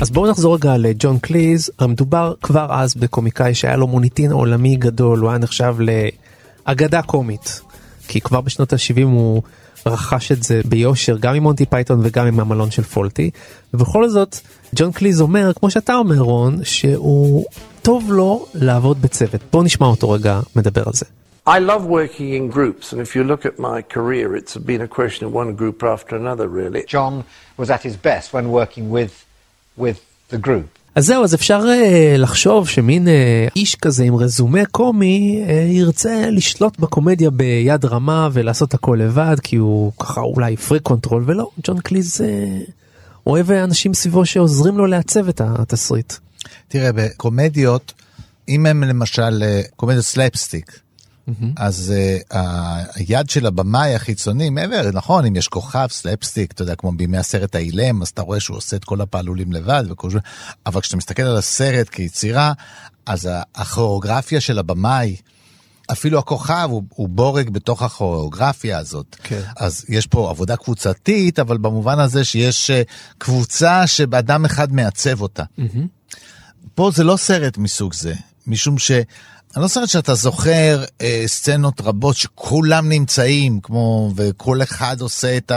אז בואו נחזור רגע לג'ון קליז, מדובר כבר אז בקומיקאי שהיה לו מוניטין עולמי גדול, הוא היה נחשב לאגדה קומית, כי כבר בשנות ה-70 הוא רכש את זה ביושר גם עם מונטי פייתון וגם עם המלון של פולטי, ובכל זאת ג'ון קליז אומר, כמו שאתה אומר רון, שהוא טוב לו לעבוד בצוות. בואו נשמע אותו רגע מדבר על זה. I love working in groups, and if you look at my career, it's been a question of one group after another, really. John was at his best when working with, with the group. אז זהו, אז אפשר uh, לחשוב שמין uh, איש כזה עם רזומה קומי uh, ירצה לשלוט בקומדיה ביד רמה ולעשות הכל לבד, כי הוא ככה אולי freak control, ולא, ג'ון קליז uh, אוהב אנשים סביבו שעוזרים לו לעצב את התסריט. תראה, בקומדיות, אם הם למשל קומדיות סלפסטיק, Mm-hmm. אז uh, היד של הבמאי החיצוני, מעבר, נכון, אם יש כוכב, סלפסטיק, אתה יודע, כמו בימי הסרט האילם, אז אתה רואה שהוא עושה את כל הפעלולים לבד, וכל אבל כשאתה מסתכל על הסרט כיצירה, אז הכוריאוגרפיה של הבמאי, אפילו הכוכב הוא, הוא בורג בתוך הכוריאוגרפיה הזאת. כן. אז יש פה עבודה קבוצתית, אבל במובן הזה שיש uh, קבוצה שאדם אחד מעצב אותה. Mm-hmm. פה זה לא סרט מסוג זה, משום ש... אני לא זוכר שאתה זוכר אה, סצנות רבות שכולם נמצאים, כמו, וכל אחד עושה את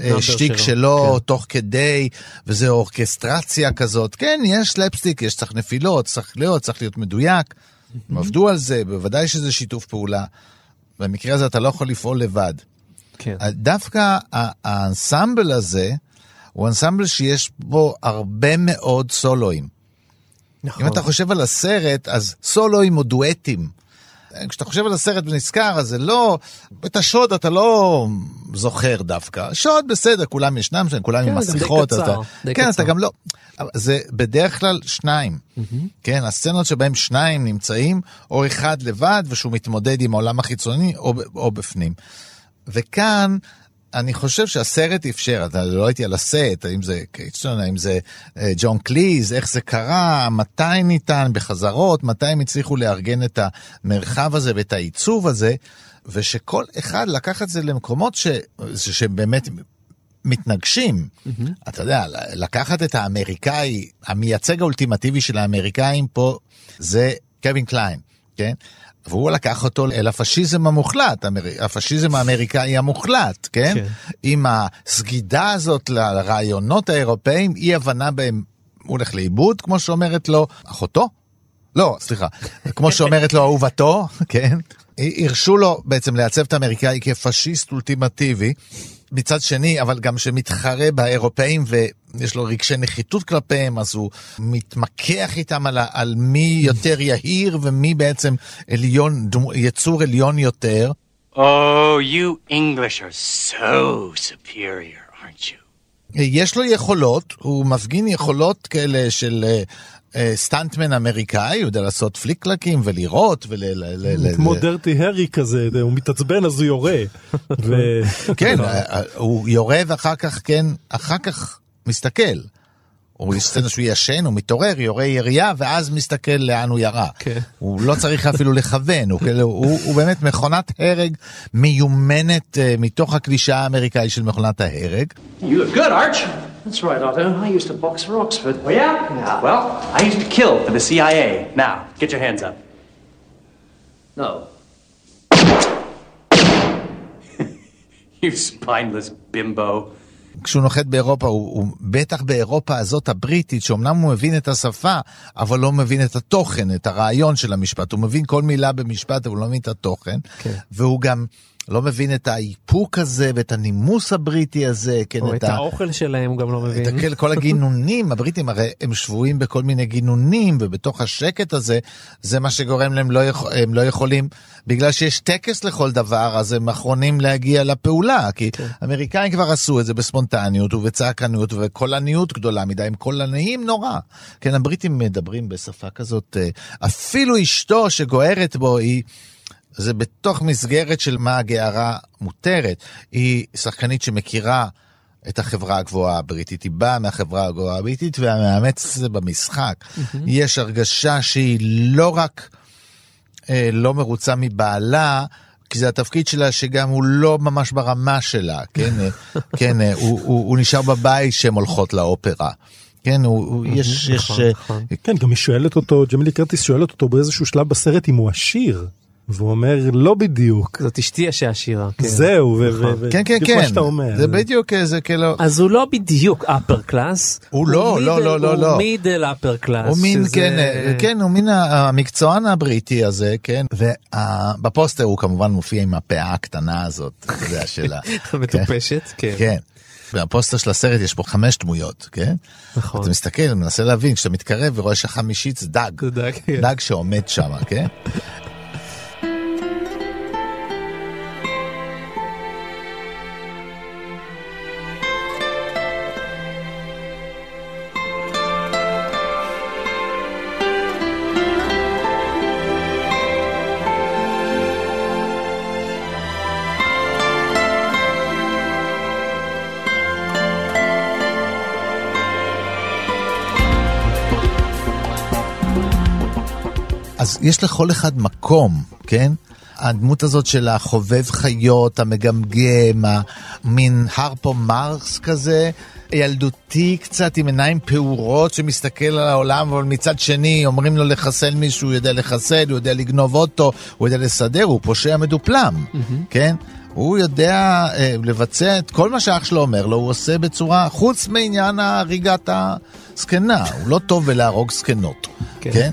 השטיק שלו, שלו כן. תוך כדי, וזה אורכסטרציה כזאת. כן, יש סלפסטיק, יש צריך נפילות, צריך להיות, צריך להיות מדויק. הם עבדו על זה, בוודאי שזה שיתוף פעולה. במקרה הזה אתה לא יכול לפעול לבד. כן. דווקא האנסמבל הזה, הוא אנסמבל שיש בו הרבה מאוד סולואים. נכון. אם אתה חושב על הסרט, אז סולואים או דואטים. כשאתה חושב על הסרט ונזכר, אז זה לא, את השוד אתה לא זוכר דווקא. שוד בסדר, כולם ישנם שם, כולם כן, עם מסכות. אתה, די כן, קצר. אתה גם לא, זה בדרך כלל שניים. Mm-hmm. כן, הסצנות שבהם שניים נמצאים, או אחד לבד, ושהוא מתמודד עם העולם החיצוני, או, או בפנים. וכאן, אני חושב שהסרט אפשר, אתה לא הייתי על הסט, האם זה קייטסון, האם זה אה, ג'ון קליז, איך זה קרה, מתי ניתן בחזרות, מתי הם הצליחו לארגן את המרחב הזה ואת העיצוב הזה, ושכל אחד לקח את זה למקומות ש, שבאמת מתנגשים. Mm-hmm. אתה יודע, לקחת את האמריקאי, המייצג האולטימטיבי של האמריקאים פה זה קווין קליין, כן? והוא לקח אותו אל הפשיזם המוחלט, הפשיזם האמריקאי המוחלט, כן? כן. עם הסגידה הזאת לרעיונות האירופאים, אי הבנה בהם, הוא הולך לאיבוד, כמו שאומרת לו אחותו? לא, סליחה, כמו שאומרת לו אהובתו, כן? הרשו לו בעצם לעצב את האמריקאי כפשיסט אולטימטיבי. מצד שני, אבל גם שמתחרה באירופאים ויש לו רגשי נחיתות כלפיהם, אז הוא מתמקח איתם על, על מי יותר יהיר ומי בעצם עליון, יצור עליון יותר. Oh, you English are so superior? יש לו יכולות, הוא מפגין יכולות כאלה של אה, סטנטמן אמריקאי, הוא יודע לעשות פליקלקים ולירות ול... כמו דרטי הרי כזה, הוא מתעצבן אז הוא יורה. כן, אה, הוא יורה ואחר כך, כן, אחר כך מסתכל. הוא יש סצנה שהוא ישן, הוא מתעורר, יורה ירייה, ואז מסתכל לאן הוא ירה. כן. הוא לא צריך אפילו לכוון, הוא, כאילו, הוא, הוא באמת מכונת הרג מיומנת uh, מתוך הקלישה האמריקאי של מכונת ההרג. You look good, Arch. That's right, Otto. I used to box for Oxford. Oh, yeah? yeah? Well, I used to kill for the CIA. Now, get your hands up. No. you spineless bimbo. כשהוא נוחת באירופה, הוא, הוא בטח באירופה הזאת הבריטית, שאומנם הוא מבין את השפה, אבל לא מבין את התוכן, את הרעיון של המשפט. הוא מבין כל מילה במשפט, אבל הוא לא מבין את התוכן. כן. והוא גם... לא מבין את האיפוק הזה ואת הנימוס הבריטי הזה. כן, או את, את האוכל שלהם הוא גם לא מבין. את כל הגינונים, הבריטים הרי הם שבויים בכל מיני גינונים, ובתוך השקט הזה, זה מה שגורם להם, לא יכול, הם לא יכולים, בגלל שיש טקס לכל דבר, אז הם אחרונים להגיע לפעולה, כי כן. אמריקאים כבר עשו את זה בספונטניות ובצעקנות ובקולניות גדולה מדי, הם קולניים נורא. כן, הבריטים מדברים בשפה כזאת, אה, אפילו אשתו שגוערת בו היא... זה בתוך מסגרת של מה הגערה מותרת. היא שחקנית שמכירה את החברה הגבוהה הבריטית, היא באה מהחברה הגבוהה הבריטית ומאמץ את זה במשחק. Mm-hmm. יש הרגשה שהיא לא רק אה, לא מרוצה מבעלה, כי זה התפקיד שלה שגם הוא לא ממש ברמה שלה, כן? אה, כן, אה, הוא, הוא, הוא נשאר בבית שהן הולכות לאופרה. כן, הוא, הוא יש, יש, נכון, אה, נכון. כן, גם היא שואלת אותו, ג'מילי קרטיס שואלת אותו באיזשהו שלב בסרט אם הוא עשיר. והוא אומר, לא בדיוק. זאת אשתי שעשירה. כן. זהו, ו- נכון. ו- ו- כן, כן, כן, שאתה אומר. זה בדיוק איזה כאילו, אז הוא לא בדיוק upper class. הוא לא, לא, לא, לא, לא. הוא מידל upper class. הוא מין, שזה- כן, אה, כן, הוא מין המקצוען הבריטי הזה, כן, ובפוסטר הוא כמובן מופיע עם הפאה הקטנה הזאת, אתה יודע, של ה... המטופשת, כן. כן. בפוסטר של הסרט יש פה חמש דמויות, כן? נכון. אתה מסתכל, מנסה להבין, כשאתה מתקרב ורואה שהחמישית זה דג. זה דג, כן. דג שעומד שם, כן? אז יש לכל אחד מקום, כן? הדמות הזאת של החובב חיות, המגמגם, המין הרפו מרקס כזה, ילדותי קצת עם עיניים פעורות שמסתכל על העולם, אבל מצד שני אומרים לו לחסל מישהו, הוא יודע לחסל, הוא יודע לגנוב אוטו, הוא יודע לסדר, הוא פושע מדופלם, כן? הוא יודע אה, לבצע את כל מה שאח שלו אומר לו, הוא עושה בצורה, חוץ מעניין הריגת הזקנה, הוא לא טוב בלהרוג זקנות, כן. כן?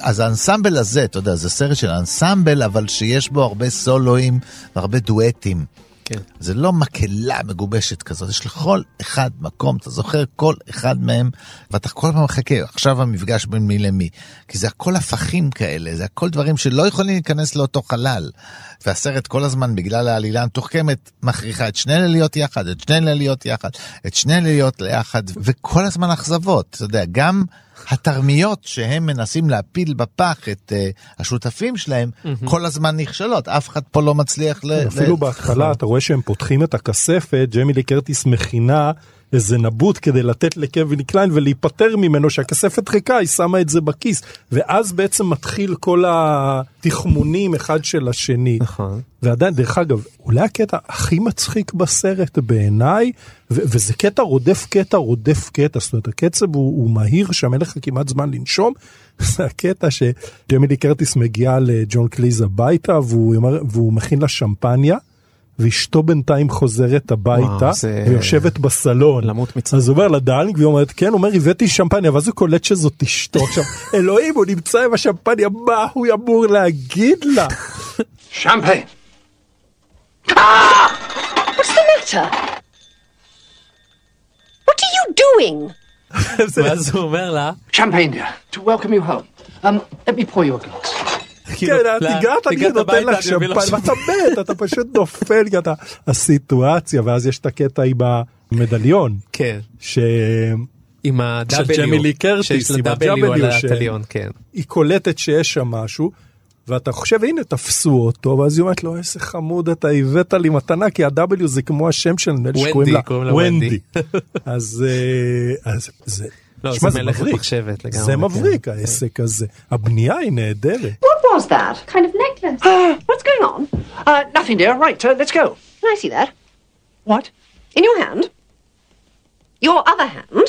אז האנסמבל הזה, אתה יודע, זה סרט של אנסמבל, אבל שיש בו הרבה סולואים והרבה דואטים. כן. זה לא מקהלה מגובשת כזאת, יש לכל אחד מקום, אתה זוכר כל אחד מהם, ואתה כל הזמן מחכה, עכשיו המפגש בין מי למי. כי זה הכל הפכים כאלה, זה הכל דברים שלא יכולים להיכנס לאותו חלל. והסרט כל הזמן, בגלל העלילה המתוחכמת, מכריחה את שני אלה להיות יחד, את שני אלה להיות יחד, את שני אלה להיות יחד, וכל הזמן אכזבות, אתה יודע, גם... התרמיות שהם מנסים להפיל בפח את uh, השותפים שלהם, כל הזמן נכשלות, אף אחד פה לא מצליח ל... אפילו ל- בהתחלה אתה רואה שהם פותחים את הכספת, ג'מילי קרטיס מכינה איזה נבוט כדי לתת לקווין קליין ולהיפטר ממנו שהכספת ריקה, היא שמה את זה בכיס. ואז בעצם מתחיל כל התחמונים אחד של השני. נכון. ועדיין, דרך אגב, אולי הקטע הכי מצחיק בסרט בעיניי, ו- וזה קטע רודף קטע רודף קטע, זאת אומרת הקצב הוא, הוא מהיר שם, אין לך כמעט זמן לנשום, זה הקטע שג'יימי לי קרטיס מגיעה לג'ון קליז הביתה והוא, והוא מכין לה שמפניה. ואשתו בינתיים חוזרת הביתה וואו, זה- ויושבת בסלון. למות מצחוק. אז הוא אומר לה darling והיא אומרת כן, הוא אומר הבאתי שמפניה ואז הוא קולט שזאת אשתו. עכשיו אלוהים הוא נמצא עם השמפניה מה הוא אמור להגיד לה? Champagne. What's the matter? What are you doing? ואז הוא אומר לה, dear, to welcome you home. Um, let me pour you a glass. כאילו, כן, "לא, את הגעת, אני נותן לך שמפניה, ואתה מת, אתה פשוט נופל, כי אתה, הסיטואציה, ואז יש את הקטע עם המדליון, כן. שהיא עם ה-W. של ג'מילי קרטיס, עם על ה-W ש- הטליון, כן. קולטת שיש שם משהו, ואתה חושב, הנה, תפסו אותו, ואז היא אומרת לו, איזה חמוד אתה, הבאת לי מתנה, כי ה-W זה כמו השם של נדמה שקוראים לה ונדי. אה, אז זה... לא, שמע, זה מלאכת מבריק. מחשבת לגמרי, זה כן. מבריק העסק הזה. הבנייה היא נהדרת. What was that? Kind of necklace. What's going on? Uh, nothing, dear. Right, uh, let's go. Can I see that? What? In your hand? Your other hand?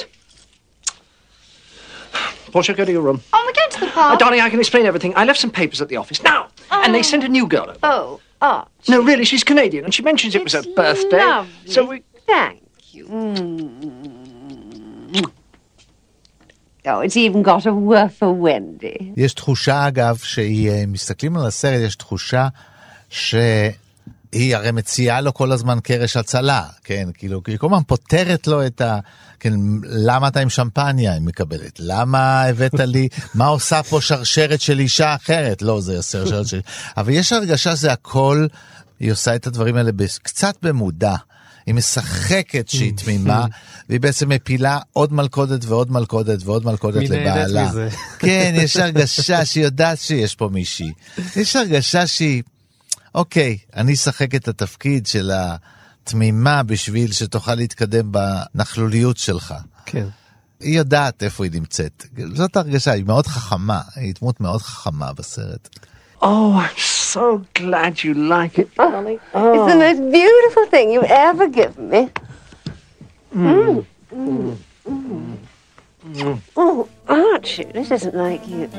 Portia, go to your room. Oh, we're going to the Uh, park. darling, I can explain everything. I left some papers at the office. Now! And they sent a new girl over. Oh, Arch. No, really, she's Canadian, and she mentions it was her It's birthday. lovely. So we. Thank you. Mm. Oh. יש תחושה אגב שהיא, אה, מסתכלים על הסרט, יש תחושה שהיא הרי מציעה לו כל הזמן קרש הצלה, כן, כאילו, היא כל הזמן פותרת לו את ה... כן, למה אתה עם שמפניה, היא מקבלת? למה הבאת לי, מה עושה פה שרשרת של אישה אחרת? לא, זה שרשרת של... אבל יש הרגשה שזה הכל, היא עושה את הדברים האלה קצת במודע. היא משחקת שהיא תמימה, והיא בעצם מפילה עוד מלכודת ועוד מלכודת ועוד מלכודת לבעלה. מזה? כן, יש הרגשה שהיא יודעת שיש פה מישהי. יש הרגשה שהיא, אוקיי, אני אשחק את התפקיד של התמימה בשביל שתוכל להתקדם בנכלוליות שלך. כן. היא יודעת איפה היא נמצאת. זאת הרגשה, היא מאוד חכמה, היא דמות מאוד חכמה בסרט. Oh, I'm so glad you like it, oh, darling. It's the oh. most beautiful thing you've ever given me. Mm. Mm. Mm. Oh, Archie, this isn't like you.